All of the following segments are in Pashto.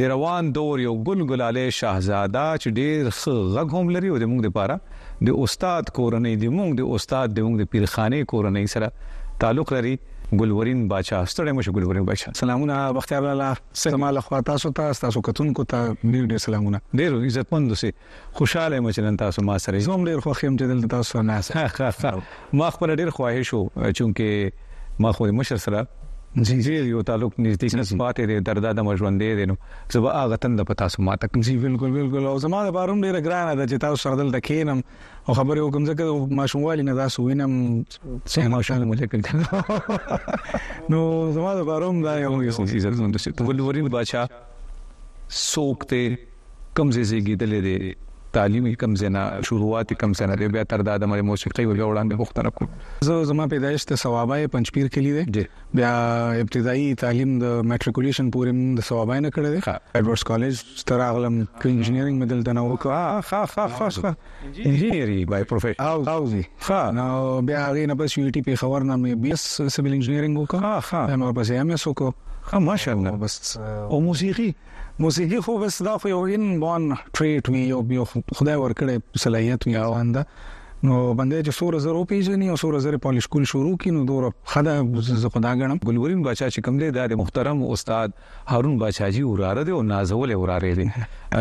د روان دور یو ګل ګلالی شاهزاده چې ډیر ښه غږ هم لري او د موږ لپاره د استاد کورنۍ د موږ د استاد د موږ د پیرخانه کورنۍ سره تعلق لري ګلورین باچا ستړی مشه ګلورین باچا سلامونه بختیار لالا سلام له خوا تاسو ته تاسو کتونکو ته ډیر ډیر سلامونه ډیر عزتمند اوسئ خوشحاله یم چې نن تاسو ما سره یې. زه هم ډېر خوښ یم چې دلته تاسو سره ناست یم. ما خپله ډېر خواهش و چونکه ما خو د مشر سره ډېر یو تعلق نږدې کس پاتې دی تر دا دمه ژوندی دی نو زه به هغه تنده په تاسو ماته کړم. جی بالکل بالکل او زما لپاره هم ډېره ګرانه ده چې تاسو سره دلته کښېنم او خبرې وکړم ځکه د ماشوموالي نه تاسو وینم چې ماشوم مو لیکل کړي نو زما لپاره هم دا یو عزت مند شي ولورین بچا سوکته کوم ځای زیږیدلی دی تعلیم یې کوم ځای نه شروعات یې کوم ځای نه دی بیا تر دا دمه موسیقۍ وبیا وړاندې پوښتنه کوم زه زما پیدایش ته ثوابای پنځپیر کلی دی بیا ابتدایي تعلیم د میټریکولیشن پورې د ثوابای نه کړی دی ایډورډز کالج ته راغلم که انجینرینګ مې دلته نه وکړه ها ها ها ها انجینری بای پروفیشن او او زی ها نو بیا هغه نه پس یو ټی پی خبر نه مې بیس سیویل انجینرینګ وکړه ها ها نو پس یې مې سوکو ها ماشاءالله بس او موسیقي موسیقي خو بس دا خو یو ان بون ټریټ وی یو یو خدای ورکړی صلاحیت وی روان ده نو باندې چې سور زر او پیژنې او سور زر پالیش کول شروع کینو دور خدا ز خدا غنم ګلورین بچا چې کوم دی دا د محترم استاد هارون بچاجي وراره دی او نازول وراره دی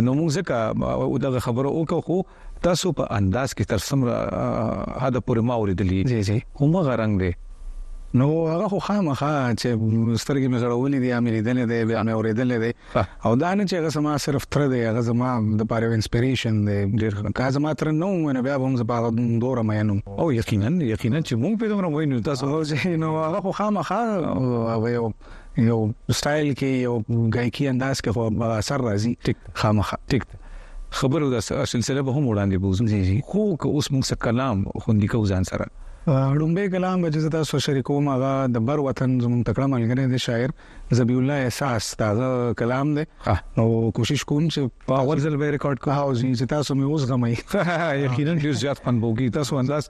نو موږ ځکه دغه خبره وکړو تاسو په انداز کې تر څومره حد پورې ما اوریدلی جی جی همغه رنگ دی نو هغه خو خامخا چې سترګې مې غړولې دي امې لیدلې دي بیا مې اورېدلې دي او دا نه چې هغه سما صرف تر دی هغه زما د پاره انسپیریشن دی ډیر کا زما تر نو نه بیا هم زما دوره مې نو او یقینا یقینا چې مونږ په دومره وینو تاسو هو چې نو هغه خو خامخا وایو یو سټایل کې یو ګایکی انداز کې خو اثر راځي خامخا ټیک خبرو د سلسله به هم وړاندې بوزم جی جی خو که اوس موږ څه کلام خوندې کو ځان سره ډومبه کلام به جزتا سو شریکو ما غا د بر وطن زمون تکړه ملګری دی شاعر زبی الله احساس دا کلام دی نو کوشش کوم چې په اول ځل به ریکارډ کوم او زی تاسو مې اوس غمای یقینا ډیر زیات فن بوګی تاسو انداز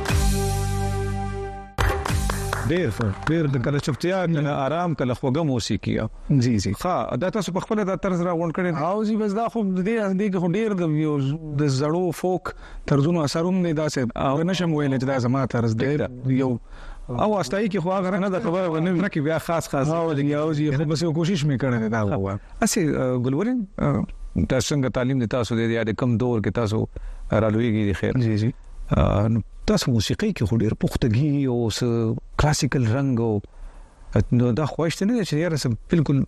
ډیر ښه ډیر د کله چوپتیا کله آرام کله خوږه موسیقي جی جی ها دا تاسو په خپل دا طرز را غونډ کړي او جی بس دا خو د دې د کې ډیر د یو د زړو فوک طرزونو اثرونه نه داسې او نشم ویل چې دا زما طرز دی یو او استای کې خو هغه نه د خبره ونه نه کې بیا خاص خاص او جی او جی خو بس کوشش مې کړې دا هو اسی ګلورین تاسو څنګه تعلیم د تاسو د یاد کم دور کې تاسو را لویږي خیر جی جی نو تاسو موسیقي کې خو ډیر پختګي او کلاسیکل رنگ او نو دا خوښ نه چې یاره سم بالکل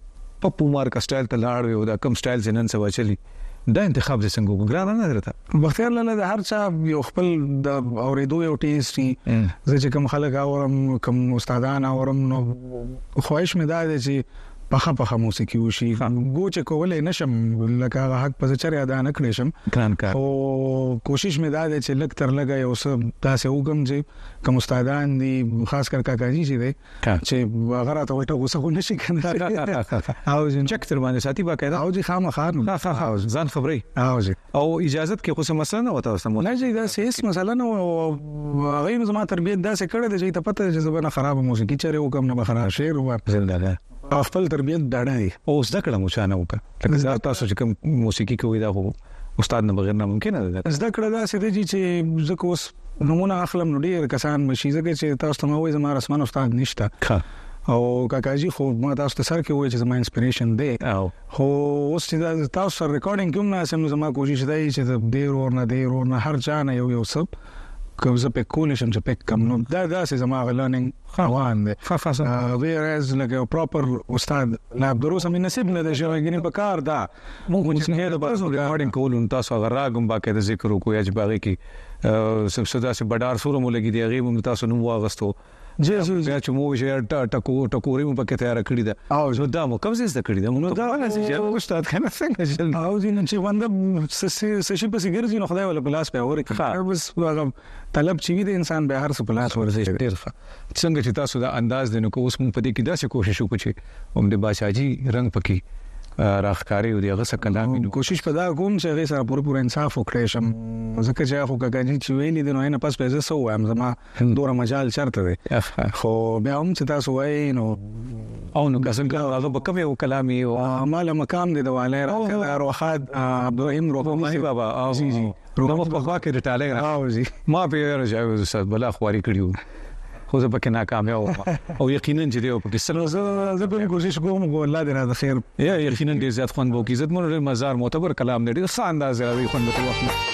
پپ عمر کا سټایل ته لاړ وي او دا کم سټایل زنن سوا چلی دا انتخاب دې څنګه وکړ ګران نه درته بختیار لاله د هر چا یو خپل د اوریدو یو ټیسټ دی زه چې کم خلک اورم کم استادان اورم نو خواهش مې دا دی چې پخه پخه موسیقي وشي ګوچ کولای نشم لکه هغه حق پس چر ادا نه کړې شم ګران کار او کوشش مې دا دی چې لک تر لګا یو څه تاسو وګم چې کوم استادان دي خاص کر کاکاجي چې دی چې هغه راته وټه غوسه خو نشي کنه او چې چک تر باندې ساتي باقاعده او چې خامخا ځان خبري او چې او اجازه کې خو څه مسله نه وته سم نه جی دا هیڅ مسله نه هغه نو زما تربیت دا څه کړه چې ته پته چې زبنه خراب موسیقي چره وکم نه بخرا شعر ورپسل دا خپل تربیت داړه دی او زده کړه مو چانه وکړه لکه تاسو چې کوم موسیقي کوي دا خو استاد نه بغیر نه ممکن ده زده کړه دا څه دی چې زکه اوس نمونه اخلم نو ډیر کسان مشي زکه چې تاسو ته وایي زما رسمن استاد نشته او کاکاجی خو ما تاسو ته سر کې وایي چې زما انسپیریشن دی او خو اوس چې دا تاسو سره ریکارډینګ کوم نه سم زما کوشش دی چې د ډیر ور نه ډیر ور نه هر چا نه یو یو سب کوم زه په کول شم چې پک کم نو دا داسې زما غلانینګ روان دی ففاسه ویر از لکه پراپر استاد لا دروسه مې نصیب نه دی شوی ګنې په کار دا مونږ چې نه د پاسو ریکارډینګ کول نو تاسو غرا کوم باکه د ذکر کو یا چې باغې کې سب سدا سه بډار سورمو لګي دی غي مونږ تاسو نو واغستو جی جی بیا چې مو ویل ټکو ټکوري مو پکې تیار کړی دا او دا مو کوم څه زده کړی دا مو دا نه چې جل استاد کنه څنګه جل او دین چې وند سشي پسې ګرځي نو خدای ولا پلاس په اوري ښه بس هغه طلب چې وي د انسان به هر څه پلاس ورځي ډیر ښه څنګه چې تاسو دا انداز دینو کو اوس مو په دې کې داسې کوشش وکړو چې هم د بادشاہجي رنگ پکې راخکاری او دغه څه کلام نو کوشش پدا کوم چې هغه سره پوره پوره انصاف وکړې شم ځکه چې هغه کګانی چې ویلې د نو نه پس پیسې سو وایم زما دوره مجال چرته دی خو بیا هم چې تاسو وایي نو او نو کسن کا هغه په کومه کلامي او مال مقام دی د والي راکړه روحات ابراهيم روحي بابا او جی جی نو په خوا کې رټاله راو جی ما په راځي استاد بلا خواري کړیو خو زه پکې ناکام یم او یقینا چې دی او پکې سره زه زه به کوشش کوم خو الله دې را د خیر یا یقینا ډیر زیات خوند وکړي عزت مون ډیر مزار معتبر کلام دی ډیر ښه انداز راځي خوند به وکړي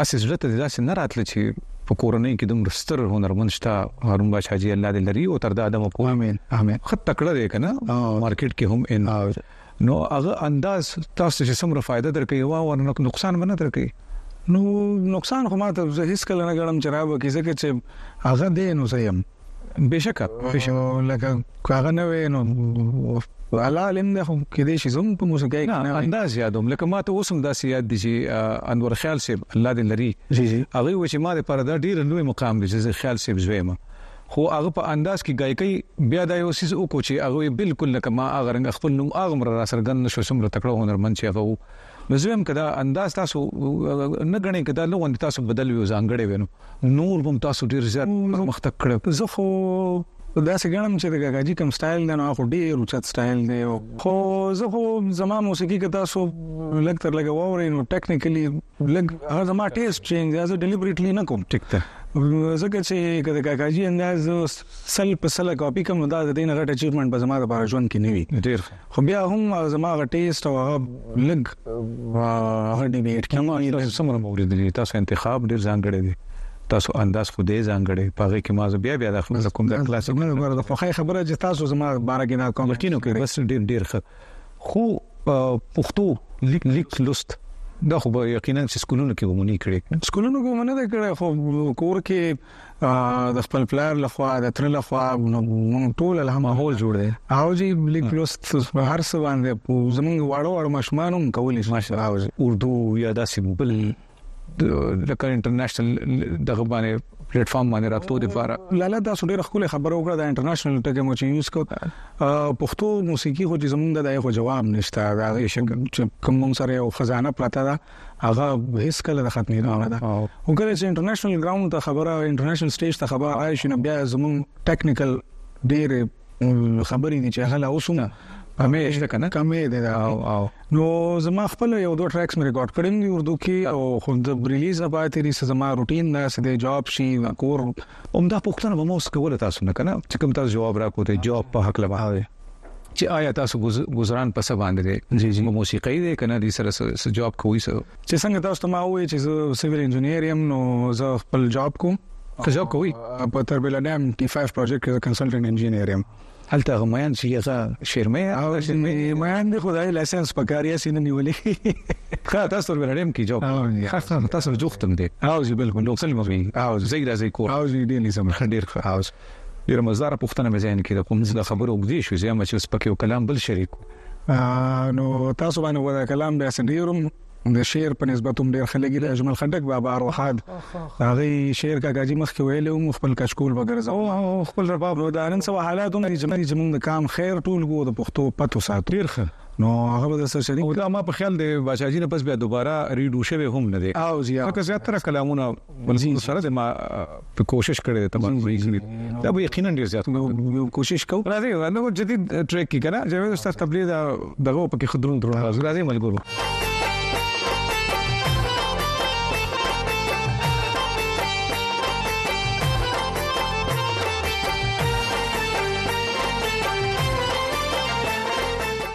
هسې زړه ته دې داسې نه راتله چې په کورنۍ کې دومره ستر هنرمند شته هارون بادشاہ جی الله دې لري او تر دا ادمه پوه امين امين خط تکړه دی کنه مارکیټ کې هم ان نو هغه انداز تاسو چې سمره فائدہ درکې وا ور نقصان باندې درکې نو نقصان خو ماته زه هیڅ کله نه غړم چې راو کې ځکه چې هغه دې نو زه يم بشکه بشکه لکه کاغه نه وې نو الله علم ده خو کې دې شي زم په موسیقۍ کې نه انداز یادوم لکه ما ته اوسم داسې یاد دي چې انور خیال صاحب الله دې لري جی جی هغه و چې ما د پر دا ډیر لوی مقام دي چې خیال صاحب زویم خو هغه په انداز کې گایکي بیا دا یو سیس وکړو چې هغه بالکل لکه ما هغه رنګ خپل نوم هغه را سرګن نشو سمره تکړه هنرمن چې هغه نو زه هم کدا انداز تاسو نه غنې کدا نو غوند تاسو بدل ویو ځانګړې وینو نور هم تاسو ډیر زیات مخ تک کړو زه خو دا څه غنم چې د غاجی کم سټایل دی نو خو ډیر اوچت سټایل دی خو زه خو زما موسیقي کې تاسو لګ تر لګ ووري نو ټیکنیکلی لګ هغه زما ټیسټ چینج از ډیلیبریټلی نه کوم ټیک ته زکه چې کده کاکاجی انداز سل په سل کاپی کوم دا د دین غټ اچیومنت به زما لپاره ژوند کې نیوي ډیر خو بیا هم زما غ ټیسټ او هغه لګ هغه ډیبیټ کې ما تاسو سمره موري دي تاسو انتخاب ډیر ځانګړی دی تاسو انداز خو دې ځانګړی پاره کې ما بیا بیا د خپل کوم د کلاس نه غواړم د خوخه خبره چې تاسو زما بار کې دا کوم کینو کې بس ډیر ډیر ښه خو پښتو لیک لیک لست دا خو یقینا چې سکولونو کې ومني کړي سکولونو کې ومنه ده کړي خو کور کې د خپل پلار له خوا د تر له خوا موږ ټول الحمدلله جوړ دی او جی لیک لوست هر څه باندې زمونږ واړو واړو ماشومان هم کولی شي ماشاءالله اردو یا داسې بل د کار انټرنیشنل دغه باندې پلیټ فارم باندې راتلو د پاره لاله دا ډېر خپل خبر وکړه د انټرنیشنل ټکه مو چې یوز کو پښتو موسیقي خو چې زمونږ د دغه جواب نشته دا شکل چې کوم سره یو خزانه پراته ده هغه هیڅ کله د ختمېدو نه ده او کله چې انټرنیشنل ګراوند ته خبره انټرنیشنل سټیج ته خبره راشي نو بیا زموږ ټیکنیکل ډېر خبرې دي چې هغه لا اوسونه کمې شته کنه کمې دي دا او نو زما خپل یو دوه ټریکس مې ریکارډ کړم دی اردو کې او خو د ریلیز نه پاتې دي زما روټین نه سده جواب شي کور هم دا پښتنه به مو سکول تاسو نه کنه چې کوم تاسو جواب راکوته جواب په حق لبا چې آیا تاسو گزاران په څه باندې دی جی جی موسیقي دی کنه دې سره سره جاب کوي سره چې څنګه تاسو ته ما وې چې زه سیویل انجنیر یم نو زه خپل جاب کوم ته جاب کوي په تربیلا ډیم ټي 5 پروجیکټ کې کنسلټنټ انجنیر یم هلته غمیان چې هغه شرمه او شرمه میان دی خدای لایسنس پکاري سینه نیولې خا تاسو تر ولرم کې جواب خا تاسو جوختم دی او زی بالکل نو سلمو او زی راځي کور او زی دی نظام ډیر خاص ډېره مزداره پوښتنه مې ذهن کې ده، خو موږ د خبرو اوږدې شوې، زه مچ اوس پکې یو کلام بل شریک کړو. نو تاسو باندې ودا کلام بیا څه ډیر هم د شعر په نسبت هم ډیر خلګي د اجمل خټک بابا اروحاد هغه شعر کاکاجي مخ کې ویلو مو خپل کچکول وګرځاو خپل رباب نو دا نن سوا حالات هم چې زمونږ د کام خیر ټول وو د پښتو پتو ساتو ډیر ښه نو هغه د سر شریک او دا ما په خیال دی بادشاہ جی نه پس بیا دوباره ریډو شوی هم نه دی او زیات فکر زیات تر کلامونه ورځي سره د ما په کوشش کړې ده تمام وی کړی دا به یقینا ډیر زیات نو کوشش کو راځي نو جدید ټریک کې کنه جوړ استاد تبلیغ دغه په کې خدرون درو راځي ملګرو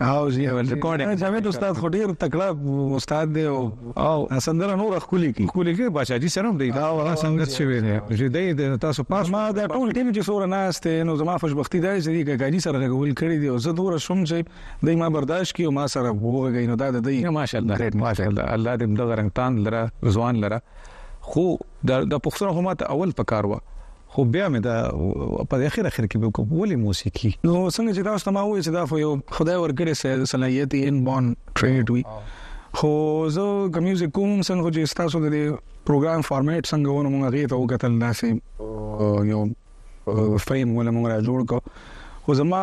او زی ریکارډینګ جاوید استاد خو ډیر تکړه استاد دی او سندره نور خولي کی خولي کی بادشاہ جی سره دی دا ولا څنګه چې وی دی چې دی د تاسو پاس ما دا ټول ټیم چې سور نه است نو زما خوشبختی دی چې کاکاجی سره غول کړی دی او زه دور شوم چې دای ما برداشت کی او ما سره وګی نو دا د دی ماشاءالله ماشاءالله الله دې دغه رنگتان لره ځوان لره خو د پښتون حکومت اول پکار و خو بیا مې دا په اخر اخر کې به کوم ولې موسیقي نو څنګه چې تاسو ته ما وایي چې دا خو یو خدای ورکړي صلاحیت یې ان بون ټریډ وي خو زه کوم میوزیک کوم څنګه چې تاسو د پروګرام فارمیټ څنګه ونه مونږ غي ته وکتل داسې یو فریم ولا مونږ را جوړ کو خو زما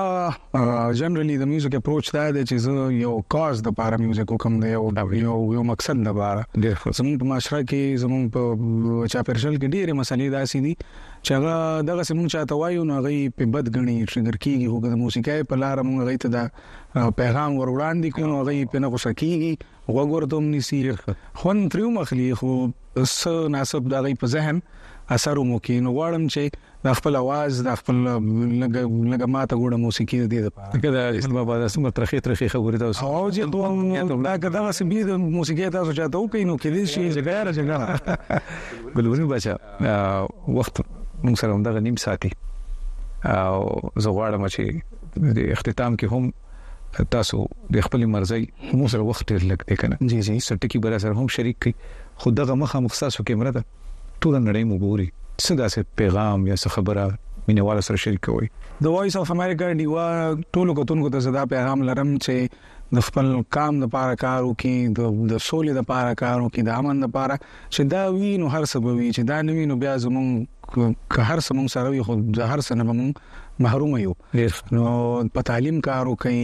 جنرالي د میوزیک اپروچ دا دی چې زه یو کاز د پاره میوزیک کوم دی او یو یو مقصد د پاره زموږ په معاشره کې زموږ په چاپیرشل کې ډېرې مسلې داسې دي چې هغه دغه سمون چاته وایو نو هغه په بد غني ټریګر کیږي خو د موسیقۍ په لار موږ غي ته دا پیغام ور وړاندې کوو هغه په نه خوشا کیږي وګورته هم نسی خون تریو مخلی خو س ناسب دغه په ذهن اثر مو کې نو غواړم چې دا خپل اواز دا خپل لګ لګ ماته ګوړه موسیقي دې ده پاره دا احسان بابا دا سم ترخه ترخه خبرې دا اوس او چې دوه دا کدا سم بي د موسیقي تاسو چاته او کینو کې دې شي جګړه جګړه ګلوري بچا وخت موږ سره هم دغه نیم ساتي او زه غواړم چې د اختتام کې هم تاسو د خپل مرزي مو سره وخت ډیر لګ دی کنه جی جی سټکی بر سره هم شریک کی خو دغه مخه مخصاصو کیمره ده ټوله نړۍ مو ګوري څه داسې پیغام یا څه خبره مینوال سره شریک کوي د وایس اف امریکا دیوا ټولو کتونکو ته زدا پیغام لرم چې د خپل کام لپاره کار وکي د د سولې لپاره کار وکي د امن لپاره چې دا وی نو هر څه به وی چې دا نوی نو بیا زمون که هر څه مون سره وي خو د هر څه نه مون محروم یو نو په تعلیم کار وکي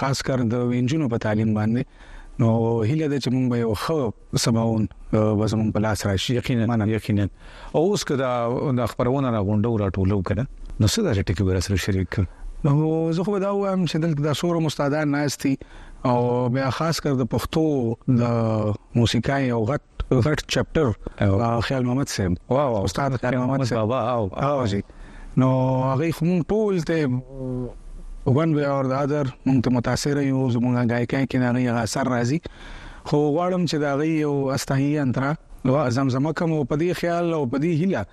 خاص کر د انجونو په تعلیم باندې نو هله د چې مونږ به یو خو سباوون به زموږ په لاس راشي یقینا منه یقینا او اوس که دا خبرونه را غونډو را ټولو کنه نو څه دا ټکی به سره شریک کړ نو زه خو دا وایم چې دلته د سورو مستادان ناشتي او بیا خاص کر د پښتو د موسیقای او غټ غټ چپټر خیال محمد سیم واه واه استاد خیال محمد سیم بابا او او جی نو هغه هم ټول ته ون وی اور د اذر مونږ ته متاثر یو زمونږه غایکای کې نه نه اثر راځي خو غواړم چې د هغوی یو استايي انترا وا زمزمه کړم او په دې خیال او په دې هیله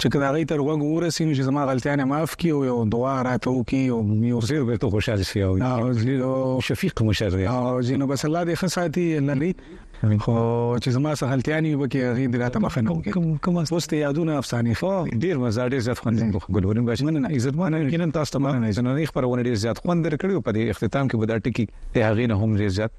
چې که د هغوی تر غوږ ورسي نو چې زما غلطیانې معاف کړي او یو دعا راته وکړي او یو زیر به ته خوشحال شي او شفیق مشر دی او ځینو بس الله دې ښه ساتي لري خو چې زما سره غلطیانې وکړي هغه دې راته مخه نه وکړي کوم اوس ته یادونه افسانې خو ډیر مزه ډیر زیات خوند ګلورین باش مننه عزت مانه کینن تاسو ته مننه چې نن خبرونه ډیر زیات خوند درکړي په دې اختتام کې به دا ټکی هغه نه هم ډیر زیات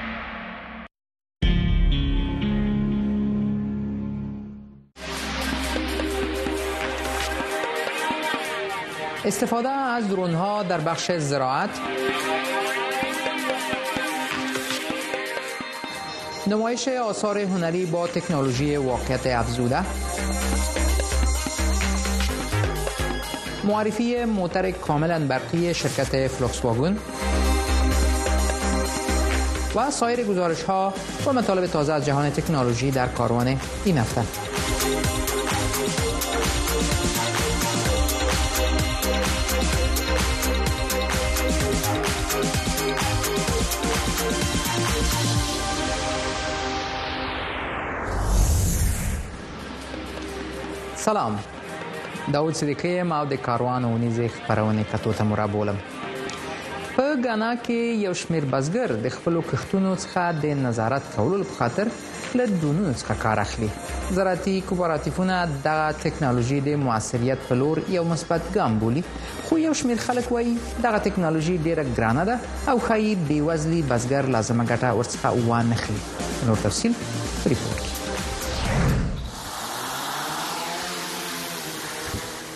استفاده از درون ها در بخش زراعت نمایش آثار هنری با تکنولوژی واقعیت افزوده معرفی موتر کاملا برقی شرکت فلوکس واگن و سایر گزارش ها و مطالب تازه از جهان تکنولوژی در کاروان این هفته سلام دا اوس ویکه یم او د کاروان اونیزې خپرونې کتو ته مو رابولم په ګانا کې یو شمیر بزګر د خپلو کښتونو څخه د نظارت کولو په خاطر له ډرونونو څخه کار اخلي زراعتي کوپراتیفونه دغه ټکنالوژي د موثریت په لور یو مثبت ګام بولي خو یو شمیر خلک وایي دغه ټکنالوژي ډیره ګرانه ده او ښایي بیوزلي بزګر لازمه ګټه ورڅخه وانه خلي نور تفصیل په ریپورت کې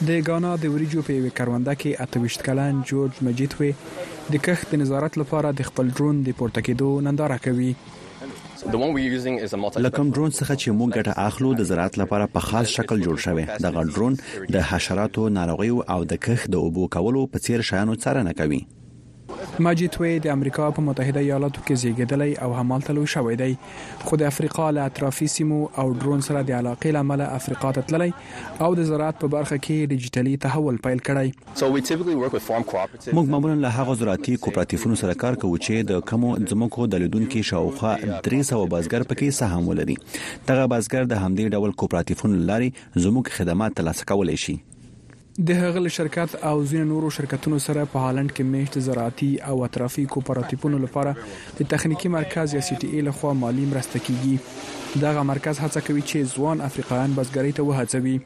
د ګانا د وریجو په یوې کرونده کې اته ویشت کلن جورج مجیتوې د کښت د نظارت لپاره د خپل ډرون د پورته کېدو ننداره کوي. له کوم ډرون څخه چې موږ ګټه اخلو د زراعت لپاره په خاص شکل جوړ شوی. دغه ډرون د حشراتو، ناروغیو او د کښت د اوبو کولو په څیر شیانو څارنه کوي. ماجي توي د امریکا په متحده ایالاتو کې زیږیدلی او همالته لوی شوی دی خو د افریقا له اطرافي سیمو او ډرون سره د علاقې لامل افریقا ته تللی او د زراعت په برخه کې ډیجیټلي تحول پیل کړی موږ معمولا له هغو زراعتي کوپراتیفونو سره کار کوو چې د کمو ځمکو درلودونکي شاوخوا 300 بازګر پکې سهام ولري دغه بازګر د همدې ډول کوپراتیفونو لارې زموږ خدمات ترلاسه کولی شي د هغه له شرکت او ځینو نورو شرکتونو سره په هالنډ کې میشت زراعتي او اطرافي کوپراتیفونو لپاره د تخنیکي مرکز یا سی ټي ای لخوا مالي مرسته کیږي. دغه مرکز هڅه کوي چې ځوان افریقایان بزګرۍ ته وهڅوي.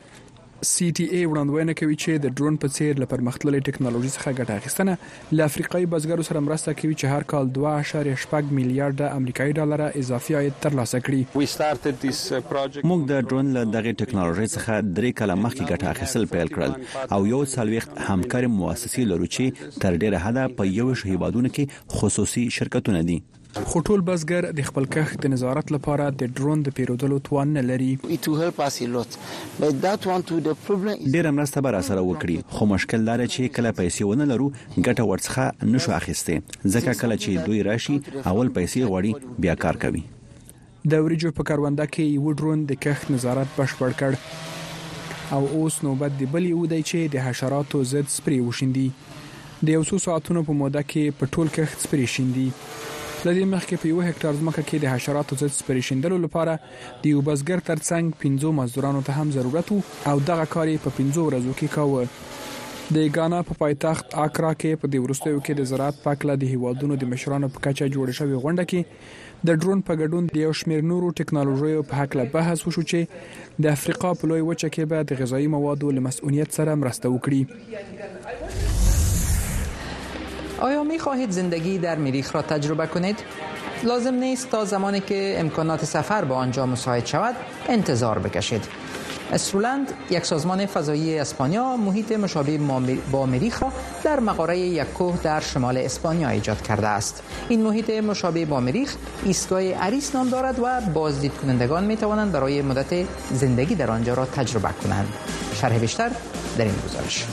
سی ټي ای وړاندوینه کوي چې د ډرون په څیر له پرمختللې ټکنالوژي څخه ګټه اخیستنه له افریقایي بزګرو سره مرسته کوي چې هر کال دوه اعشاریه شپږ میلیارډه امریکایي ډالره اضافي عاید ترلاسه کړي. موږ د ډرون له دغې ټکنالوژۍ څخه درې کاله مخکې ګټه اخیستل پیل کړل او یو څلوېښت همکارې موسسې لرو چې تر ډېره حده په یوویشت هېوادونو کې خصوصي شرکتونه دي. خو ټول بزګر د خپل کښت د نظارت لپاره د ډرون د پیرودلو توان نه لري. ډېره مرسته به راسره وکړي، خو مشکل دا دی چې کله پیسې ونه لرو، ګټه ورڅخه نه شو اخیستی، ځکه کله چې دوی راشي، اول پیسې غواړي، بیا کار کوي. د وریجو په کرونده کې یو ډرون د کښت نظارت بشپړ کړ او اوس نوبت د بل یو دی چې د حشراتو ضد سپری وشیندي. د یو څو ساعتونو په موده کې په ټول کښت سپری شیندي. له دې مخکې په یو هکټار ځمکه کې د حشراتو ضد سپری شیندلو لپاره د یو بزګر ترڅنګ پنځو مزدورانو ته هم ضرورت و او دغه کار یې په پنځو ورځو کې کاوه. د ګانا په پایتخت آکرا کې په دې وروستیو کې د زراعت په هکله د هیوادونو د مشرانو په کچه جوړې شوې غونډه کې د ډرون په ګډون د یو شمېر نورو ټکنالوژیو په هکله بحث وشو چې د افریقا په لوی وچه کې به د غذایي موادو له مسئولیت سره مرسته وکړي. آیا می خواهید زندگی در مریخ را تجربه کنید؟ لازم نیست تا زمانی که امکانات سفر به آنجا مساعد شود انتظار بکشید استرولند یک سازمان فضایی اسپانیا محیط مشابه با مریخ را در مقاره یک کوه در شمال اسپانیا ایجاد کرده است این محیط مشابه با مریخ ایستگاه عریس نام دارد و بازدید کنندگان می توانند برای مدت زندگی در آنجا را تجربه کنند شرح بیشتر در این گزارش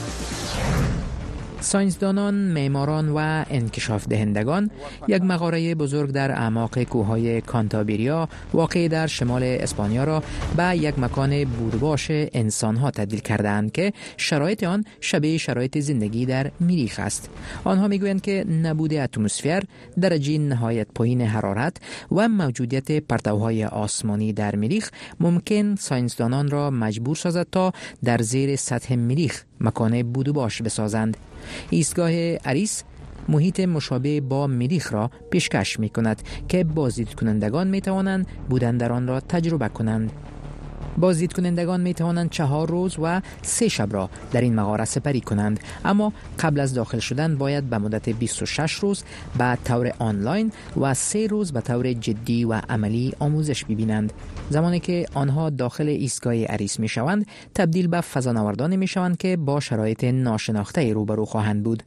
ساینسدانان، معماران و انکشاف دهندگان یک مغاره بزرگ در اعماق کوههای کانتابریا واقع در شمال اسپانیا را به یک مکان بورباش انسانها تبدیل کردهاند که شرایط آن شبیه شرایط زندگی در میریخ است. آنها میگویند که نبود اتمسفر، درجه نهایت پایین حرارت و موجودیت پرتوهای آسمانی در میریخ ممکن ساینسدانان را مجبور سازد تا در زیر سطح میریخ مکان بودو بسازند ایستگاه عریس محیط مشابه با مریخ را پیشکش می کند که بازدید کنندگان می توانند بودن در آن را تجربه کنند بازدید کنندگان می توانند چهار روز و سه شب را در این مغاره سپری کنند اما قبل از داخل شدن باید به مدت 26 روز به طور آنلاین و سه روز به طور جدی و عملی آموزش ببینند زمانی که آنها داخل ایستگاه عریس می شوند تبدیل به فضانوردانی می شوند که با شرایط ناشناخته روبرو خواهند بود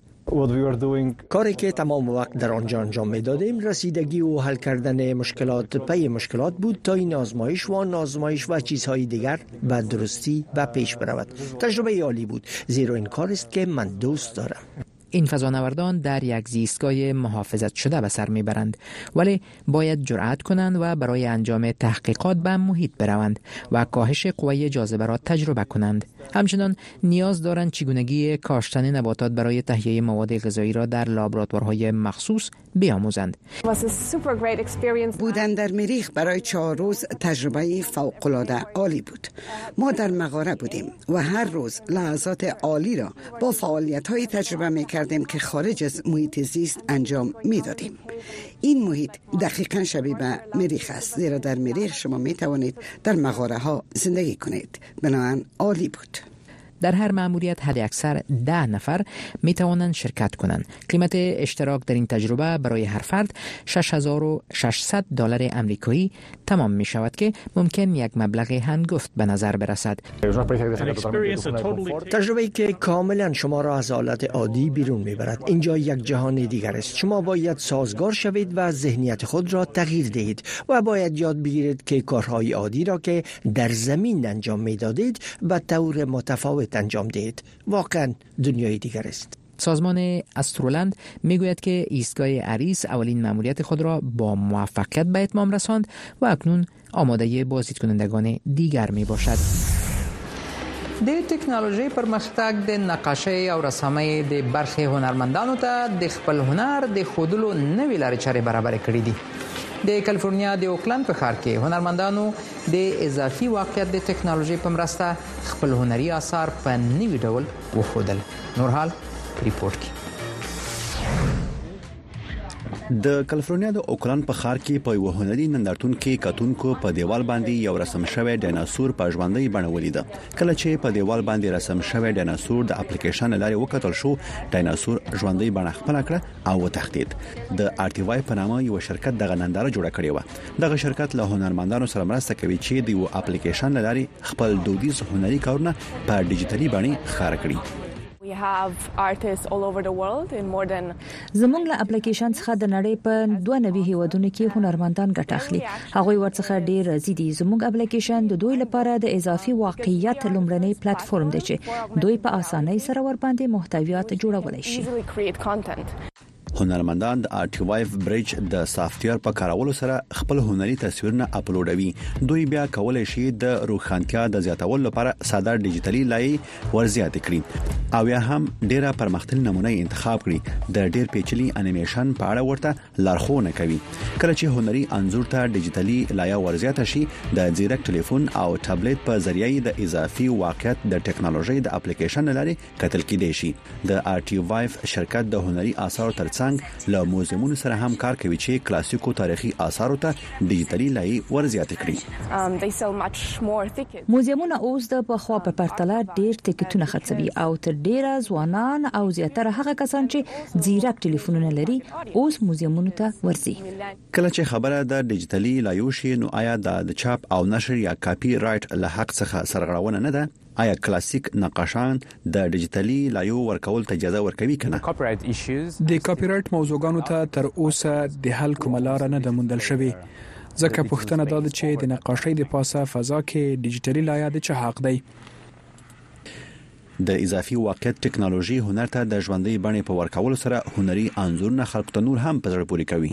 کاری که تمام وقت در آنجا انجام می دادیم رسیدگی و حل کردن مشکلات پی مشکلات بود تا این آزمایش و آن آزمایش و چیزهای دیگر به درستی و پیش برود تجربه عالی بود زیرا این کار است که من دوست دارم این فضانوردان در یک زیستگاه محافظت شده به سر میبرند ولی باید جرأت کنند و برای انجام تحقیقات به محیط بروند و کاهش قوی جاذبه را تجربه کنند همچنان نیاز دارند چگونگی کاشتن نباتات برای تهیه مواد غذایی را در لابراتوارهای مخصوص بیاموزند بودن در مریخ برای چهار روز تجربه فوقالعاده عالی بود ما در مغاره بودیم و هر روز لحظات عالی را با فعالیت های تجربه می‌کردیم. کردیم که خارج از محیط زیست انجام میدادیم این محیط دقیقا شبیه به مریخ است زیرا در مریخ شما می توانید در مغاره ها زندگی کنید بنابراین عالی بود در هر معمولیت حد اکثر ده نفر می توانند شرکت کنند قیمت اشتراک در این تجربه برای هر فرد 6600 دلار امریکایی تمام می شود که ممکن یک مبلغ هنگفت به نظر برسد تجربه که کاملا شما را از حالت عادی بیرون می برد. اینجا یک جهان دیگر است شما باید سازگار شوید و ذهنیت خود را تغییر دهید و باید یاد بگیرید که کارهای عادی را که در زمین انجام میدادید به طور متفاوت انجام دهید واقعا دنیای دیگر است سازمان استرولند میگوید که ایستگاه عریس اولین مأموریت خود را با موفقیت به اتمام رساند و اکنون آماده بازدید کنندگان دیگر می باشد. د ټکنالوژي پرمختګ د نقاشۍ او رسامۍ د برخې هنرمندانو ته د خپل هنر د خودلو نوې لارې چارې برابر کړې دي د کالیفورنیا د اوکلند په ښار کې هنرمندانو د اضافي واقعیت د ټکنالوژي په مرسته خپل هنري آثار په نوي ډول وښودل نور حال ریپورت کې د کالیفورنیا د اوکلند په ښار کې په یو هنري نندارتون کې کتونکو په دیوال باندې یو رسم شوی ډیناسور په ژوندۍ بڼه ولید کله چې په دیوال باندې رسم شوی ډیناسور د اپلیکیشن لارې وکتل شو ډیناسور ژوندۍ بڼه خپل کړه او وتښتید د آر ټي وای په نامه یو شرکت دغه ننداره جوړه کړې و دغه شرکت له هنرمندانو سره مرسته کوي چې د یو اپلیکیشن لاري خپل دودیز هنري کارونه په ډیجیټلي بڼه ښکار کړي زمونږ له اپلیکیشن څخه د نړۍ په 92 هیوادونو کې هنرمندان ګټه اخلي هغوی ورڅخه ډیر راضي دي. زموږ اپلیکیشن د دوی لپاره د اضافي واقعیت لومړنی پلیټفارم دی چې دوی په اسانۍ سره ورباندې محتویات جوړولی شي. هنرمندان د آرټیوایف برج د سافټویر په کارولو سره خپل هنري تصویرونه اپلوډوي دوی بیا کولای شي د روښانتیا د زیاتولو لپاره ساده ډیجیټلي لایي ورزیات کړي او یا هم ډیره پرمختللې نمونه انتخاب کړي د ډیر پیچلي انیمیشن په اړه ورته لارښوونه کوي کله چې هنري انځور ته ډیجیټلي لایا ورزیاته شي د زیرک ټلیفون او ټابلیټ په ذریعه د اضافي واقعیت د ټکنالوژي د اپلیکیشن لاري کتل کیدي شي د آرټي وایف شرکت د هنري آثارو ترڅنګ له موزیمونو سره هم کار کوي چې کلاسیکو تاریخي آثارو ته ډیجیټلي لایې ور زیاتې کړي. موزیمونه اوس د پخوا په پرتله ډېر ټکټونه خرڅوي او تر ډېره ځوانان او زیاتره هغه کسان چې ځیرک ټلیفونونه لري اوس موزیمونو ته ورځي. کله چې خبره د ډیجیټلي لایو شي، نو آیا دا د چاپ او نشر یا کاپي رایټ له حق څخه سرغړونه نه ده؟ آیا کلاسیک نقاشان د ډیجیتلي لایو ورکولو ته اجازه ورکوي که نه؟ د کاپي رایټ موضوعګانو ته تر اوسه د حل کومه لاره نه ده موندل شوې، ځکه پوښتنه دا ده چې د نقاشۍ د پاسه فضا کې ډیجیټلي لایه د چا حق دی؟ د اضافي واقعیت ټکنالوژي هنر ته د ژوندۍ بڼې په ورکولو سره هنري انځورونه خلکو ته نور هم په زړه پورې کوي.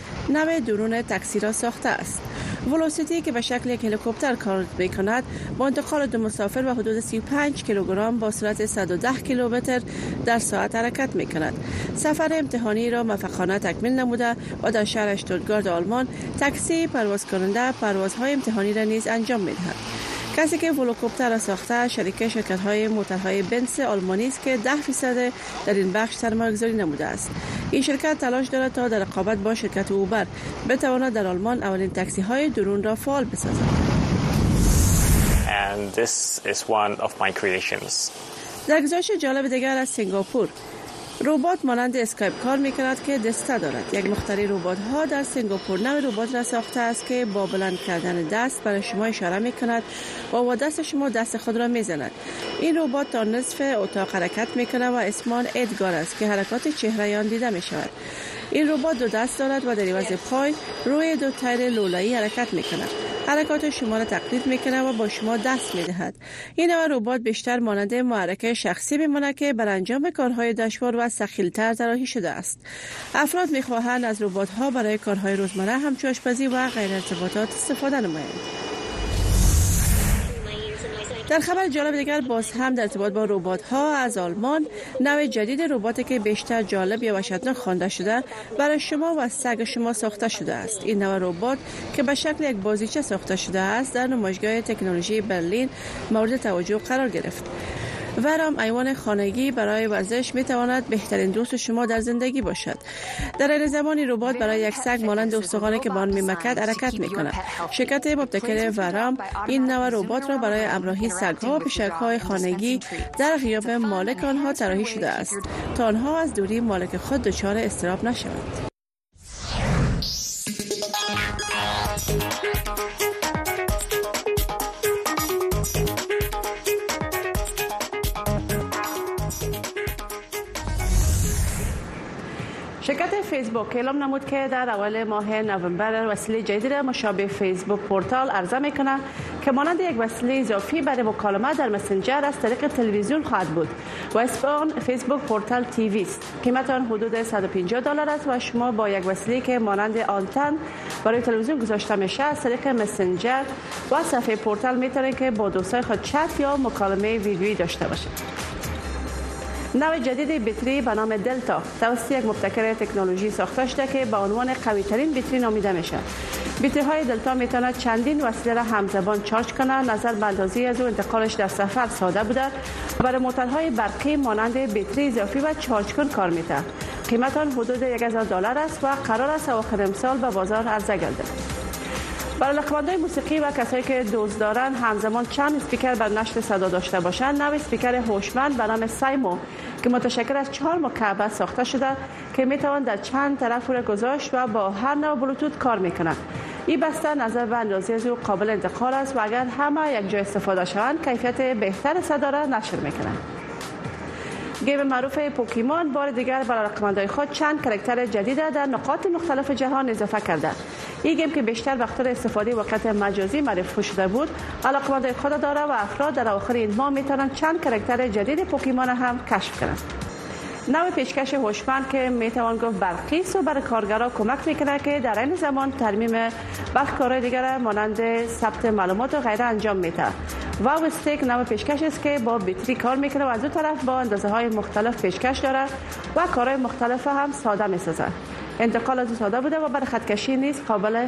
نو درون تاکسی را ساخته است ولوسیتی که به شکل یک هلیکوپتر کار می کند با انتقال دو مسافر و حدود 35 کیلوگرم با سرعت 110 کیلومتر در ساعت حرکت می کند سفر امتحانی را موفقانه تکمیل نموده و در شهر اشتوتگارت آلمان تاکسی پرواز کننده پروازهای امتحانی را نیز انجام می دهد کسی که ولوکوپتر را ساخته شریک شرکت های موترهای بنس آلمانی است که ده فیصد در این بخش سرمایه‌گذاری نموده است این شرکت تلاش دارد تا در رقابت با شرکت اوبر بتواند در آلمان اولین تاکسی های درون را فعال بسازد And در گزارش جالب دیگر از سنگاپور ربات مانند اسکایپ کار می کند که دسته دارد یک مختری ربات ها در سنگاپور نو ربات را ساخته است که با بلند کردن دست برای شما اشاره می کند و با دست شما دست خود را می زند این ربات تا نصف اتاق حرکت می کند و اسمان ادگار است که حرکات چهره آن دیده می شود این ربات دو دست دارد و در عوض پای روی دو تیر لولایی حرکت می کند حرکات شما را تقلید می و با شما دست می این نوع ربات بیشتر مانند معرکه شخصی می که بر انجام کارهای دشوار و سخیلتر طراحی شده است افراد میخواهند از ربات ها برای کارهای روزمره همچو آشپزی و غیر ارتباطات استفاده نمایند در خبر جالب دیگر باز هم در ارتباط با ربات ها از آلمان نوع جدید ربات که بیشتر جالب یا وحشتناک خوانده شده برای شما و سگ شما ساخته شده است این نوع ربات که به شکل یک بازیچه ساخته شده است در نمایشگاه تکنولوژی برلین مورد توجه قرار گرفت ورم ایوان خانگی برای ورزش می تواند بهترین دوست شما در زندگی باشد در این زمانی ربات برای یک سگ مانند استخوانی که بان میمکد حرکت می کند شرکت مبتکر ورم این نوع ربات را برای امراهی سگها پیشک های خانگی در غیاب مالک آنها طراحی شده است تا آنها از دوری مالک خود دچار استراب نشوند شرکت فیسبوک اعلام نمود که در اول ماه نوامبر وسیله جدید را مشابه فیسبوک پورتال عرضه میکنه که مانند یک وسیله اضافی برای مکالمه در مسنجر از طریق تلویزیون خواهد بود و اسم آن فیسبوک پورتال تیوی است قیمت آن حدود 150 دلار است و شما با یک وسیله که مانند آنتن برای تلویزیون گذاشته میشه از طریق مسنجر و صفحه پورتال میتونید که با دوستای خود چت یا مکالمه ویدیویی داشته باشید نوع جدید بطری به نام دلتا توسط یک مبتکر تکنولوژی ساخته شده که به عنوان قوی ترین بطری نامیده میشه بیتری های دلتا تواند چندین وسیله را همزبان چارج کنه نظر به از او انتقالش در سفر ساده بوده برای موتورهای برقی مانند بیتری اضافی و چارج کن کار می قیمت آن حدود 1000 دلار است و قرار است اواخر امسال به بازار عرضه گردد برای لقبانده موسیقی و کسایی که دوست دارن همزمان چند سپیکر بر نشر صدا داشته باشند نو سپیکر هوشمند به نام سایمو که متشکل از چهار مکعب ساخته شده که می توان در چند طرف او را گذاشت و با هر نوع بلوتوت کار می کند ای بسته نظر به اندازی از او قابل انتقال است و اگر همه یک جای استفاده شوند کیفیت بهتر صدا را نشر می کند گیم معروف پوکیمون بار دیگر بر علاقمندای خود چند کرکتر جدید را در نقاط مختلف جهان اضافه کرده این گیم که بیشتر وقت را استفاده واقعیت مجازی معرفی شده بود علاقمندای خود داره و افراد در اواخر این ماه میتونن چند کرکتر جدید پوکیمون هم کشف کنند نو پیشکش هوشمند که میتوان گفت برقیست و برای کارگرا کمک میکنه که در این زمان ترمیم بخ کارهای دیگر مانند ثبت معلومات و غیره انجام میده و استیک نو پیشکش است که با بیتری کار میکنه و از دو طرف با اندازه های مختلف پیشکش داره و کارهای مختلف هم ساده میسازه انتقال از ساده بوده و بر خطکشی نیز قابل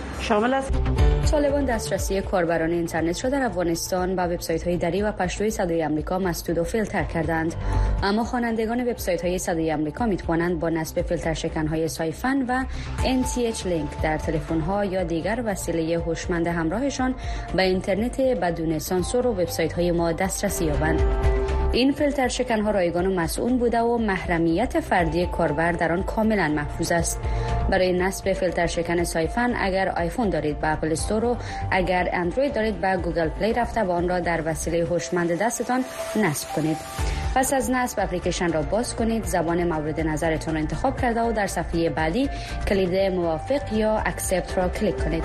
شامل است طالبان دسترسی کاربران اینترنت را در افغانستان و وبسایت های دری و پشتوی صدای آمریکا مسدود و فیلتر کردند اما خوانندگان وبسایت های صدای آمریکا می توانند با نصب فیلتر سایفن و NTH لینک در تلفن یا دیگر وسیله هوشمند همراهشان به اینترنت بدون سانسور و وبسایت های ما دسترسی یابند این فیلتر شکن ها رایگان و مسئول بوده و محرمیت فردی کاربر در آن کاملا محفوظ است برای نصب فیلتر شکن سایفن اگر آیفون دارید به اپل استور و اگر اندروید دارید به گوگل پلی رفته و آن را در وسیله هوشمند دستتان نصب کنید پس از نصب اپلیکیشن را باز کنید زبان مورد نظرتان را انتخاب کرده و در صفحه بعدی کلید موافق یا اکسپت را کلیک کنید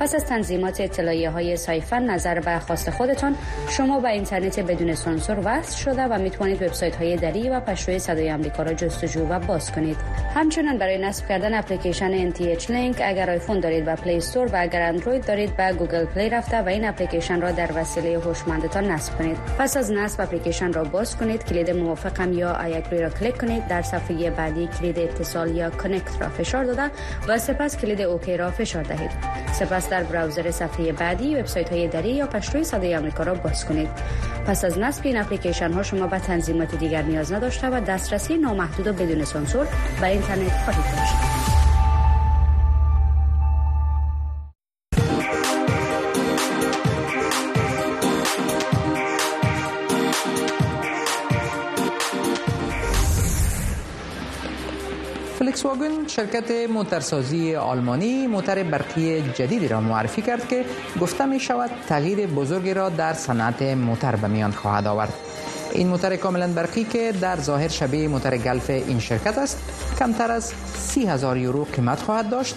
پس از تنظیمات اطلاعیه های سایفن نظر و خواست خودتان شما به اینترنت بدون سانسور وصل شده و میتوانید وبسایت های دری و پشوی صدای آمریکا را جستجو و باز کنید همچنین برای نصب کردن اپلیکیشن NTH Link اگر آیفون دارید و پلی استور و اگر اندروید دارید به گوگل پلی رفته و این اپلیکیشن را در وسیله هوشمندتان نصب کنید پس از نصب اپلیکیشن را باز کنید کلید موافقم یا ایگری را کلیک کنید در صفحه بعدی کلید اتصال یا کانکت را فشار داده و سپس کلید اوکی را فشار دهید سپس پس در براوزر صفحه بعدی وبسایت های دری یا پشتوی صدای آمریکا را باز کنید پس از نصب این اپلیکیشن ها شما به تنظیمات دیگر نیاز نداشته و دسترسی نامحدود و بدون سانسور به اینترنت خواهید داشت فولکسواگن شرکت موترسازی آلمانی موتر برقی جدیدی را معرفی کرد که گفته می شود تغییر بزرگی را در صنعت موتر به میان خواهد آورد این موتر کاملا برقی که در ظاهر شبیه موتر گلف این شرکت است کمتر از سی هزار یورو قیمت خواهد داشت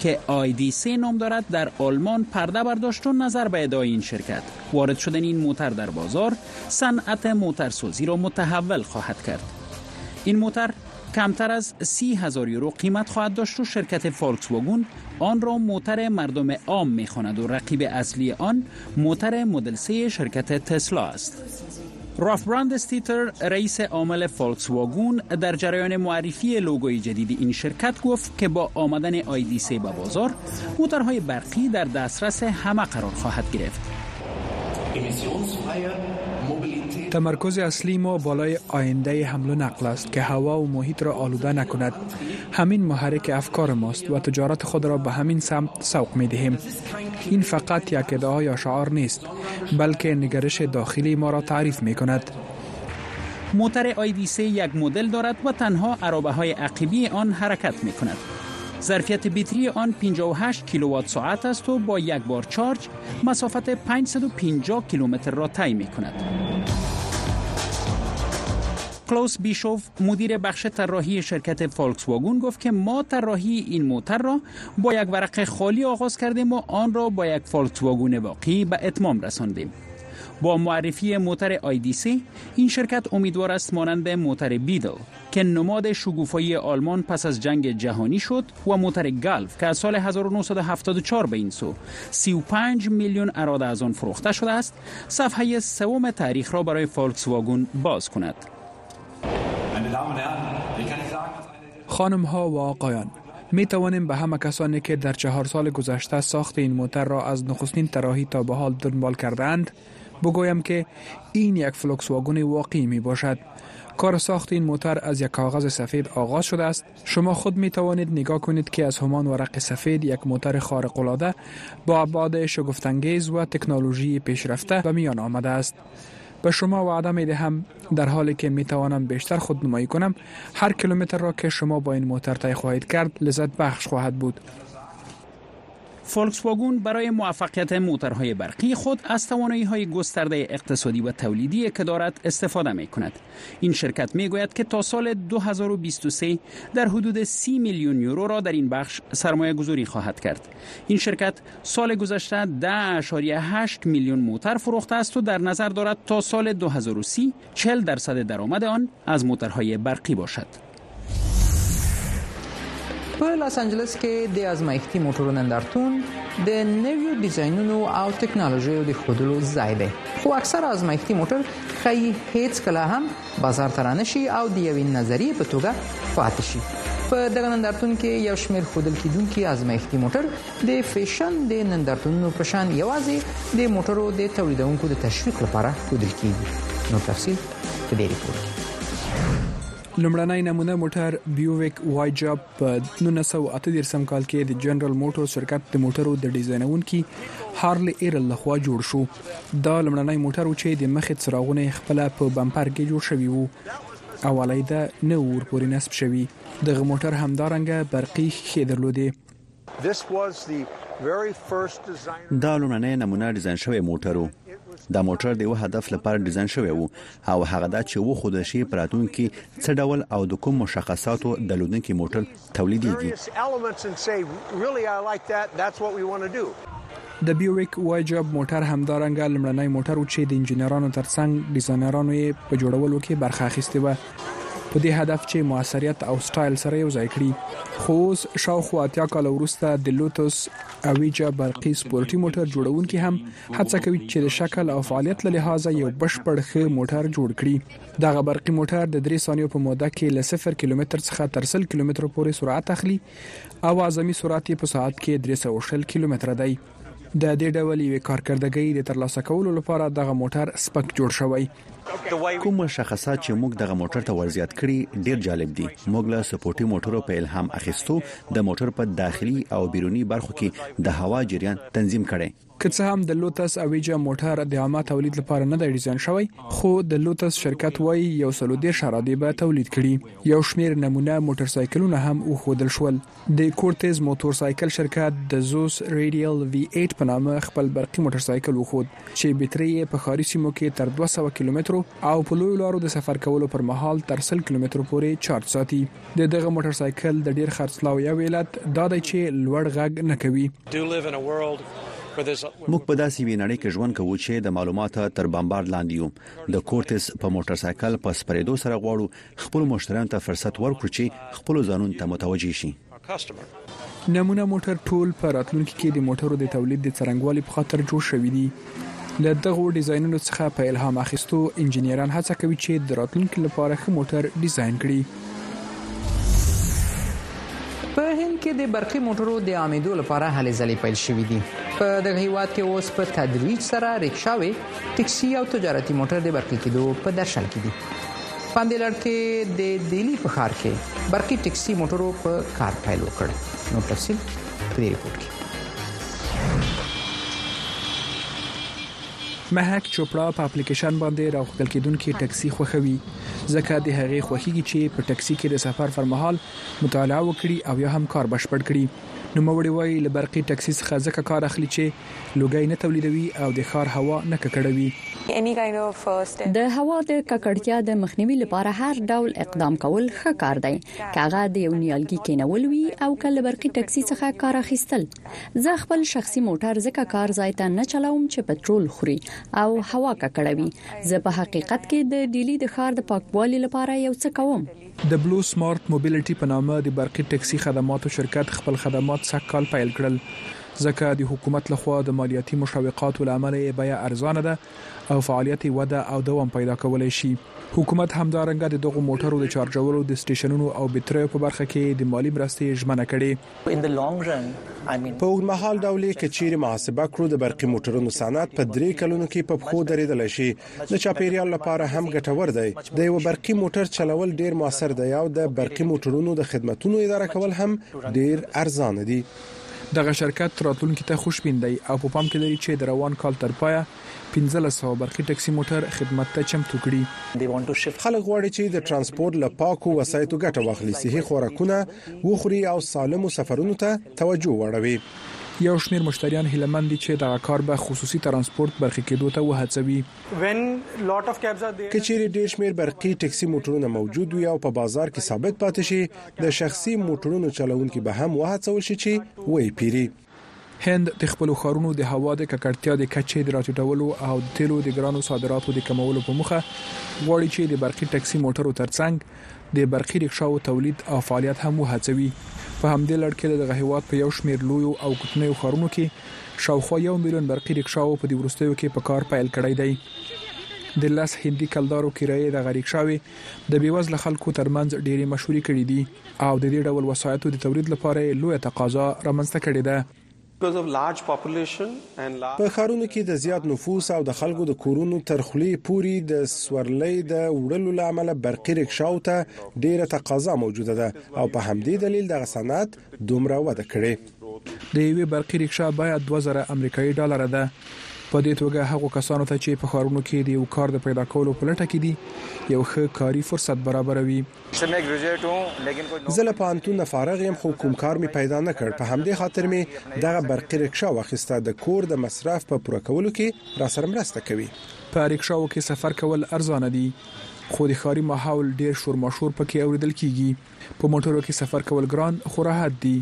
که آیدی سه نام دارد در آلمان پرده برداشت و نظر به ادای این شرکت وارد شدن این موتر در بازار صنعت موترسازی را متحول خواهد کرد این موتر کمتر از سی هزار یورو قیمت خواهد داشت و شرکت فولکس واگن آن را موتر مردم عام می خواند و رقیب اصلی آن موتر مدل سه شرکت تسلا است راف براند استیتر رئیس عامل فولکس واگون در جریان معرفی لوگوی جدید این شرکت گفت که با آمدن آیدی 3 به بازار موترهای برقی در دسترس همه قرار خواهد گرفت تمرکز اصلی ما بالای آینده حمل و نقل است که هوا و محیط را آلوده نکند همین محرک افکار ماست و تجارت خود را به همین سمت سوق می دهیم این فقط یک ادعا یا شعار نیست بلکه نگرش داخلی ما را تعریف می کند موتر آیدیسه یک مدل دارد و تنها عربه های عقیبی آن حرکت می کند ظرفیت بیتری آن 58 کیلووات ساعت است و با یک بار چارج مسافت 550 کیلومتر را طی می کند. کلاوس بیشوف مدیر بخش طراحی شرکت فولکس واگون گفت که ما طراحی این موتر را با یک ورق خالی آغاز کردیم و آن را با یک فولکس واگون واقعی به اتمام رساندیم با معرفی موتر آیدیسی این شرکت امیدوار است مانند موتر بیدل که نماد شگوفایی آلمان پس از جنگ جهانی شد و موتر گلف که از سال 1974 به این سو 35 میلیون اراده از آن فروخته شده است صفحه سوم تاریخ را برای فولکس واگون باز کند خانم ها و آقایان می توانیم به همه کسانی که در چهار سال گذشته ساخت این موتر را از نخستین تراحی تا به حال دنبال کردند بگویم که این یک فلوکس واگن واقعی می باشد کار ساخت این موتر از یک کاغذ سفید آغاز شده است شما خود می توانید نگاه کنید که از همان ورق سفید یک موتر خارق العاده با ابعاد شگفتانگیز و تکنولوژی پیشرفته به میان آمده است به شما وعده می دهم در حالی که می توانم بیشتر نمایی کنم هر کیلومتر را که شما با این موتر طی خواهید کرد لذت بخش خواهد بود فولکس برای موفقیت موترهای برقی خود از توانایی های گسترده اقتصادی و تولیدی که دارد استفاده می کند. این شرکت می گوید که تا سال 2023 در حدود 30 میلیون یورو را در این بخش سرمایه گذاری خواهد کرد. این شرکت سال گذشته 10.8 میلیون موتر فروخته است و در نظر دارد تا سال 2030 40 درصد درآمد آن از موترهای برقی باشد. په لاس انجلس کې د ازمایښتي موټرو نندارتون د نویو ډیزاینونو او ټکنالوژیو د ښودلو ځای دی خو اکثره ازمایښتي موټر ښایي هیڅ کله هم بازار ته رانه شي او د یوې نظریې په توګه پاتې شي په دغه نندارتون کې یو شمېر ښودل کېدونکي ازمایښتي موټر د فیشن د نندارتونونو په شان یوازې د موټرو د تولیدونکو د تشویق لپاره ښودل کېږي نو تفصیل په دې ریپورت کې لمړنۍ نمونه موټر بیوویک وای جاب په نولس سوه او اته دېرش م کال کې د جنرال موټرز شرکت د موټرو د ډیزاینونکي هارلي ایرل لخوا جوړ شو. دا لومړنی موټر و چې د مخې څراغونه یې خپله په بمپر کې جوړ شوي وو او علیده نه وو ورپورې نصب شوي. دغه موټر همدارنګه برقي ښیښې درلودې. دا لومړنی نمونه ډیزاین شوی موټر و. دا موټر د یوه هدف لپاره ډیزاین شوی و، او هغه دا چې وښودل شي په راتلونکي کې څه ډول او د کوم مشخصاتو درلودونکي موټر تولیدېږي. د بیویک وای جاب موټر همدارنګه لمړنی موټر و چې د انجنیرانو ترڅنګ ډیزاینرانو یې په جوړولو کې برخه اخیستې و په دې هدف چې موثریت او سټایل سره یو ځای کړي خو اوس شاوخوا اتیا کال وروسته د لوتوس اویجا برقي سپورتي موټر جوړونکي هم هڅه کوي چې د شکل او فعالیت له لحاظه یو بشپړ ښه موټر جوړ کړي دغه برقي موټر د 3 ثانیو په موده کې له 0 کیلومتر څخه تر 100 کیلومتر پورې سرعت اخلي او اعظمي سرعت یې په ساعت کې 360 کیلومتر دی د دې ډول یوې کارکردګۍ د ترلاسه کولو لپاره دغه موټر سپک جوړ شوی کوم مشخصات چې موږ دغه موټر ته ورزیات کړی ډیر جالب دي موږ له سپورتي موټرو په الهام اخیستو د موټر په داخلي او بیرونی برخو کې د هوا جریان تنظیم کړي که څه هم د لوتس اویجا موټر د عامه تولید لپاره نه دی ډیزاین شوی، خو د لوتس شرکت وایي یو سلو دېرش عرادې به تولید کړي. یو شمېر نمونه موټر سایکلونه هم وښودل شول. د کورتز موتور سایکل شرکت د زوس ریډیل وي ایټ په نامه خپل برقي موټر سایکل وښود، چې بېترۍ یې په ښاري سیمو کې تر دوه سوه کیلومترو او په لویو لارو د سفر کولو پر مهال تر سل کیلومترو پورې چارج ساتي. د دغه موټر سایکل د ډیر خرڅلاو یو علت دا دی چې لوړ غږ نه کوي. موږ په داسې یوې نړۍ کې ژوند کوو چې د معلوماتو تر بمبارد لاندې یو د کورتس په موټر سایکل په سپریدو سره غواړو خپل مشتریانو ته فرصت ورکړو چې خپل ځانونو ته متوجي شي نمونه موټر ټول په راتلونکي کې د موټرو د تولید د څرنګوالي په خاطر جوړ شوي دي. له دغو ډیزاینونو څخه په الهام اخیستو انجنیران هڅه کوي چې د راتلونکي لپاره ښه موټر ډیزاین کړي. په هند کې د برقي موټرو د عامېدو لپاره هلې ځلې پیل شوې دي په دغه هیواد کې اوس په تدریج سره ریکشاوې ټکسي او تجارتي موټر د برقي کېدو په درشل کې دي پندیلر کې د دیلی په ښار کې برقي ټکسي موټرو په کار پیل وکړ نو تفصیل په دې رپورت کې مهک چوپړا په اپلیکیشن باندې راوخکل کېدونکې ټکسي خوښوي ځکه د هغې خوښیږي چې په ټکسي کې د سفر پر مهال مطالعه وکړي او یا هم کار بشپړ کړي نو موري وایي لبرقي ټکسي څخه ځکه کار اخلي چې لوګی نه تولیدوي او د ښار هوا نه ککړوي. د هوا د ککړتیا د مخنیوي لپاره هر ډول اقدام کول ښه کار دی، که هغه د یو نیالګي کینول وي او که له برقي ټکسي څخه کار اخیستل. زه خپل شخصي موټر ځکه کار ځای ته نه چلوم چې پټرول خوري او هوا ککړوي. زه په حقیقت کې د ډیلي د ښار د پاکوالي لپاره یو څه کوم. د بلو سمارټ موبیلټي په نامه د برقي ټکسي خدماتو شرکت خپل خدمات سږ کال پیل کړل، ځکه د حکومت له خوا د مالیاتي مشوقاتو له امله یې بیه ارزانه ده او فعالیت یې وده او دوام پیدا کولای شي. حکومت همدارنګه د دغو موټرو د چارجولو، د سټېشنونو او بېتریو په برخه کې د مالي مرستې ژمنه کړې. په اوږدمهال ډول یې که چیرې محاسبه کړو د برقي موټرونو صنعت په درې کلونو کې په پښو درېدلی شي. د چاپیریال لپاره هم ګټور دی. د یوه برقي موټر چلول ډیر موثر دی او د برقي موټرونو د خدمتونو اداره کول هم ډیر ارزانه دي. دغه شرکت راتلونکي ته خوشبین دی او په پام کې لري چې د روان کال تر پایه پنځلس سوه برقي ټکسي موټر خدمت ته چمتو کړي. خلک غواړي چې د ترانسپورت له پاکو وسایطو ګټه واخلي، صحي خوراکونه وخوري او سالمو سفرونو ته توجه واړوي. یو شمېر مشتریان هیله مند دي چې دغه کار به خصوصي ترانسپورت برقي کېدو ته وهڅوي. که چېرې ډېر شمېر برقي ټکسي موټرونه موجود وي او په بازار کې ثابت پاتې شي، د شخصي موټرونو چلوونکي به هم وهڅول شي چې ویې پېري. هند د خپلو ښارونو د هوا د ککړتیا د کچې د راټیټولو او د تیلو د ګرانو صادراتو د کمولو په موخه غواړي چې د برقي ټکسي موټرو ترڅنګ د برقي رکشاو تولید او فعالیت هم وهڅوي په همدې لړ کې د دغه هیواد په یو شمیر لویو او کوچنیو ښارونو کې شاوخوا یو میلیون برقي رکشاو په دې وروستیو کې په کار پیل کړی دی د لس هندي کلدارو کرایې دغه ریکشاوې د بیوزله خلکو ترمنځ ډېرې مشهورې کړې دي او د دې ډول وسایطو د تولید لپاره یې لویه تقاضا رامنځته کړې ده. په ښارونو کې د زیات نفوس او د خلکو د کورونو تر خولې پورې د سورلۍ د وړلو له امله برقي ریکشاوو ته ډېره تقاضا موجوده ده او په همدې دلیل دغه صنعت دومره وده کړې. د یوې برقي ریکشا بیه دوه زره امریکايي ډالره ده. په دې توګه هغو کسانو ته چې په ښارونو کې د یو کار د پیدا کولو په لټه کې دي، یو ښه کاري فرصت برابروي. زه له پوهنتون نه فارغ یم خو کوم کار مې پیدا نه کړ په همدې خاطر مې دغه برقي رکشا واخیسته د کور د مصرف په پوره کولو کې راسره مرسته کوي. په رکشاوو کې سفر کول ارزانه دي خو د ښاري ماحول ډیر شورماشور په کې اوریدل کیږي په موټرو کې سفر کول ګران خو راحت دي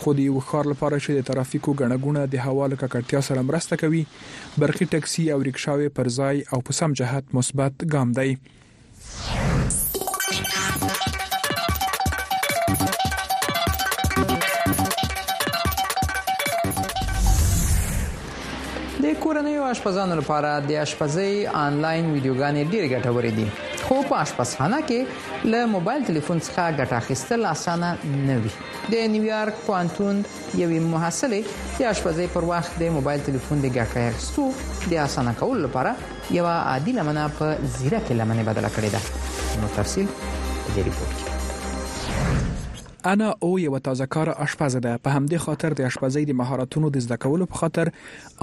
خو د یوه ښار لپاره چې د ترافیکو ګڼه ګوڼه د هوا له ککړتیا سره مرسته کوي برقي ټکسي او رکشاوې پر ځای او په سم جهت مثبت ګام دی. د کورنیو آشپزانو لپاره د آشپزۍ آنلاین ویډیوګانې ډېر ګټورې دي خو په آشپزخانه کې له موبایل ټلیفون څخه ګټه اخیستل اسانه نه وي د نیویارک پوهنتون یوې محصلې د آشپزۍ پر وخت د موبایل ټلیفون د ګټې اخیستو د اسانه کولو لپاره یو عادي لمنه په زیرکې لمنه بدل کړې ده نو تفصیل په دې ریپورت کې انا او یو تازه کار آشپز ده په همدې خاطر د آشپزۍ د مهارتونو د زده کولو په خاطر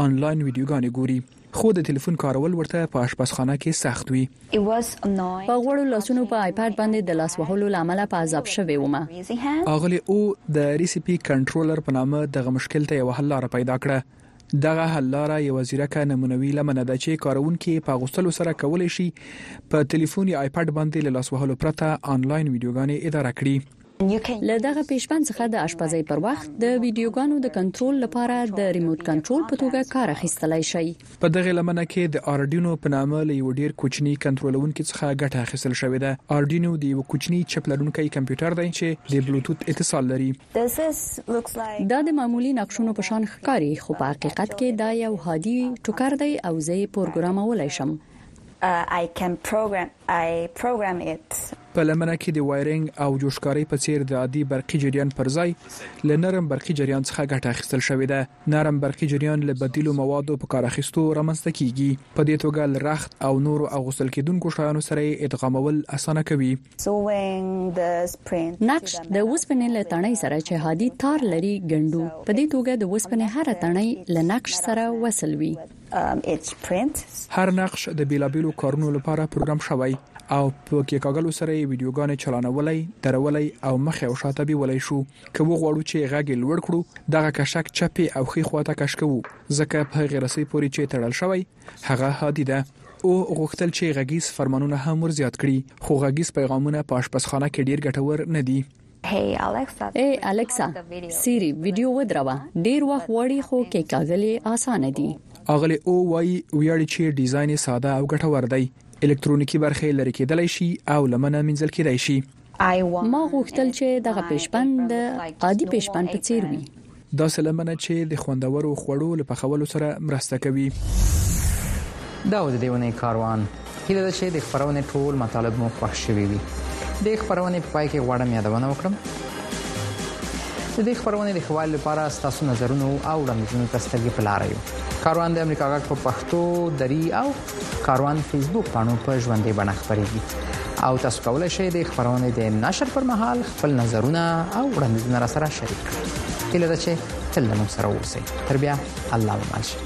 آنلاین ویډیوګانې ګوري خو د تلفون کارول ورته په اشپزخانه کې سخت وي. په غوړو لاسونو په آیپاډ باندې د لاس وهلو له امله په عذاب شوې وم. آغلې او د ریسیپي کنټرولر په نامه دغه مشکل ته یوه حل لاره پیدا کړه. دغه حل لاره یوه ځیرکه نمونوي لمنه ده چې کاروونکي یې په اغوستلو سره کولی شي په تلفون یا آیپاډ باندې له لاس وهلو پرته آنلاین ویډیوګانې اداره کړي. له دغه پېشبند څخه د اشپزۍ پر وخت د ویډیوګانو د کنترول لپاره د ریموټ کنترول په توګه کار اخیستلای شئ. په دغې لمنه کې د آرډینو په نامه له یوه ډېر کوچني کنترولوونکي څخه ګټه اخیستل شوې ده. آرډینو د یوه کوچني چپ لرونکی کمپیوټر دی چې د بلوتوت اتصال لري. دا د معمولي نقشونو په شان ښکاري، خو په حقیقت کې دا یو هادي ټوکر دی او زه یې پورګرامولای شم. په لمنه کې د وایرنګ او جوشکارۍ په څیر د عادي برقي جریان پر ځای له نرم برقي جریان څخه ګټه اخیستل شوې ده. نرم برقي جریان له بدیلو موادو په کار اخیستو رامنځته کیږي. په دې توګه له رخت او نورو اغوستل کیدونکو شیانو سره یې ادغامول اسانه کوي. نقش، د وسپنې له تڼۍ سره چې هادي تار لري ګنډو. په دې توګه د وسپنې هره تڼۍ له نقش سره وصل وي. هر نقش د بیلابیلو کارونو لپاره پروګرام شوی او په کیکاګلو سره یې ویډیوګانې چلانولی، درولی او مخې او شاته بیولی شو. که وغواړو چې غږ یې لوړ کړو، دغه کشک چپې او ښي خواته کش کوو، ځکه په هغې رسۍ پورې چې تړل شوی، هغه هادي ده. او غوښتل چې غږیز فرمانونه هم ورزیات کړي، خو غږیز پیغامونه په آشپزخانه کې ډیر ګټور نه دي. ای الکسا سیری ویډیو ودروه ډیر وخت غواړي خو کې کاغلی اسانه دي اغلی او وایي ویاړي چې ډیزاین یې ساده او ګټور دی الکترونیکی برخې لرې کېدلی شي او لمنه مینځل کېدای شي ما غوښتل چې دغه پیشبند د عادي پیشبند په څیر وي داسې لمنه چې د خوندورو خوړو له پخولو سره مرسته کوي. دا و د دې ونې کاروان هیله ده چې د خبرونه ټول مطالب مو خوښ شوي وي د خبرونه په پای کې غواړم یادونه وکړم د دې خبرونه د خوال لپاره ستاسو نظرونه او وړاندیزونه تستګي پلار یو کاروان د امریکا غږ په پښتو دری او کاروان فیسبوک پاڼو په ژوندې بڼه خبرېږي او تاسو کولای شئ د خبرونه د نشر پر مهال خپل نظرونه او وړاندیزونه را سره شریک کړئ هیله ده چې تل له موږ سره اوسئ تر بیا الله ومال شئ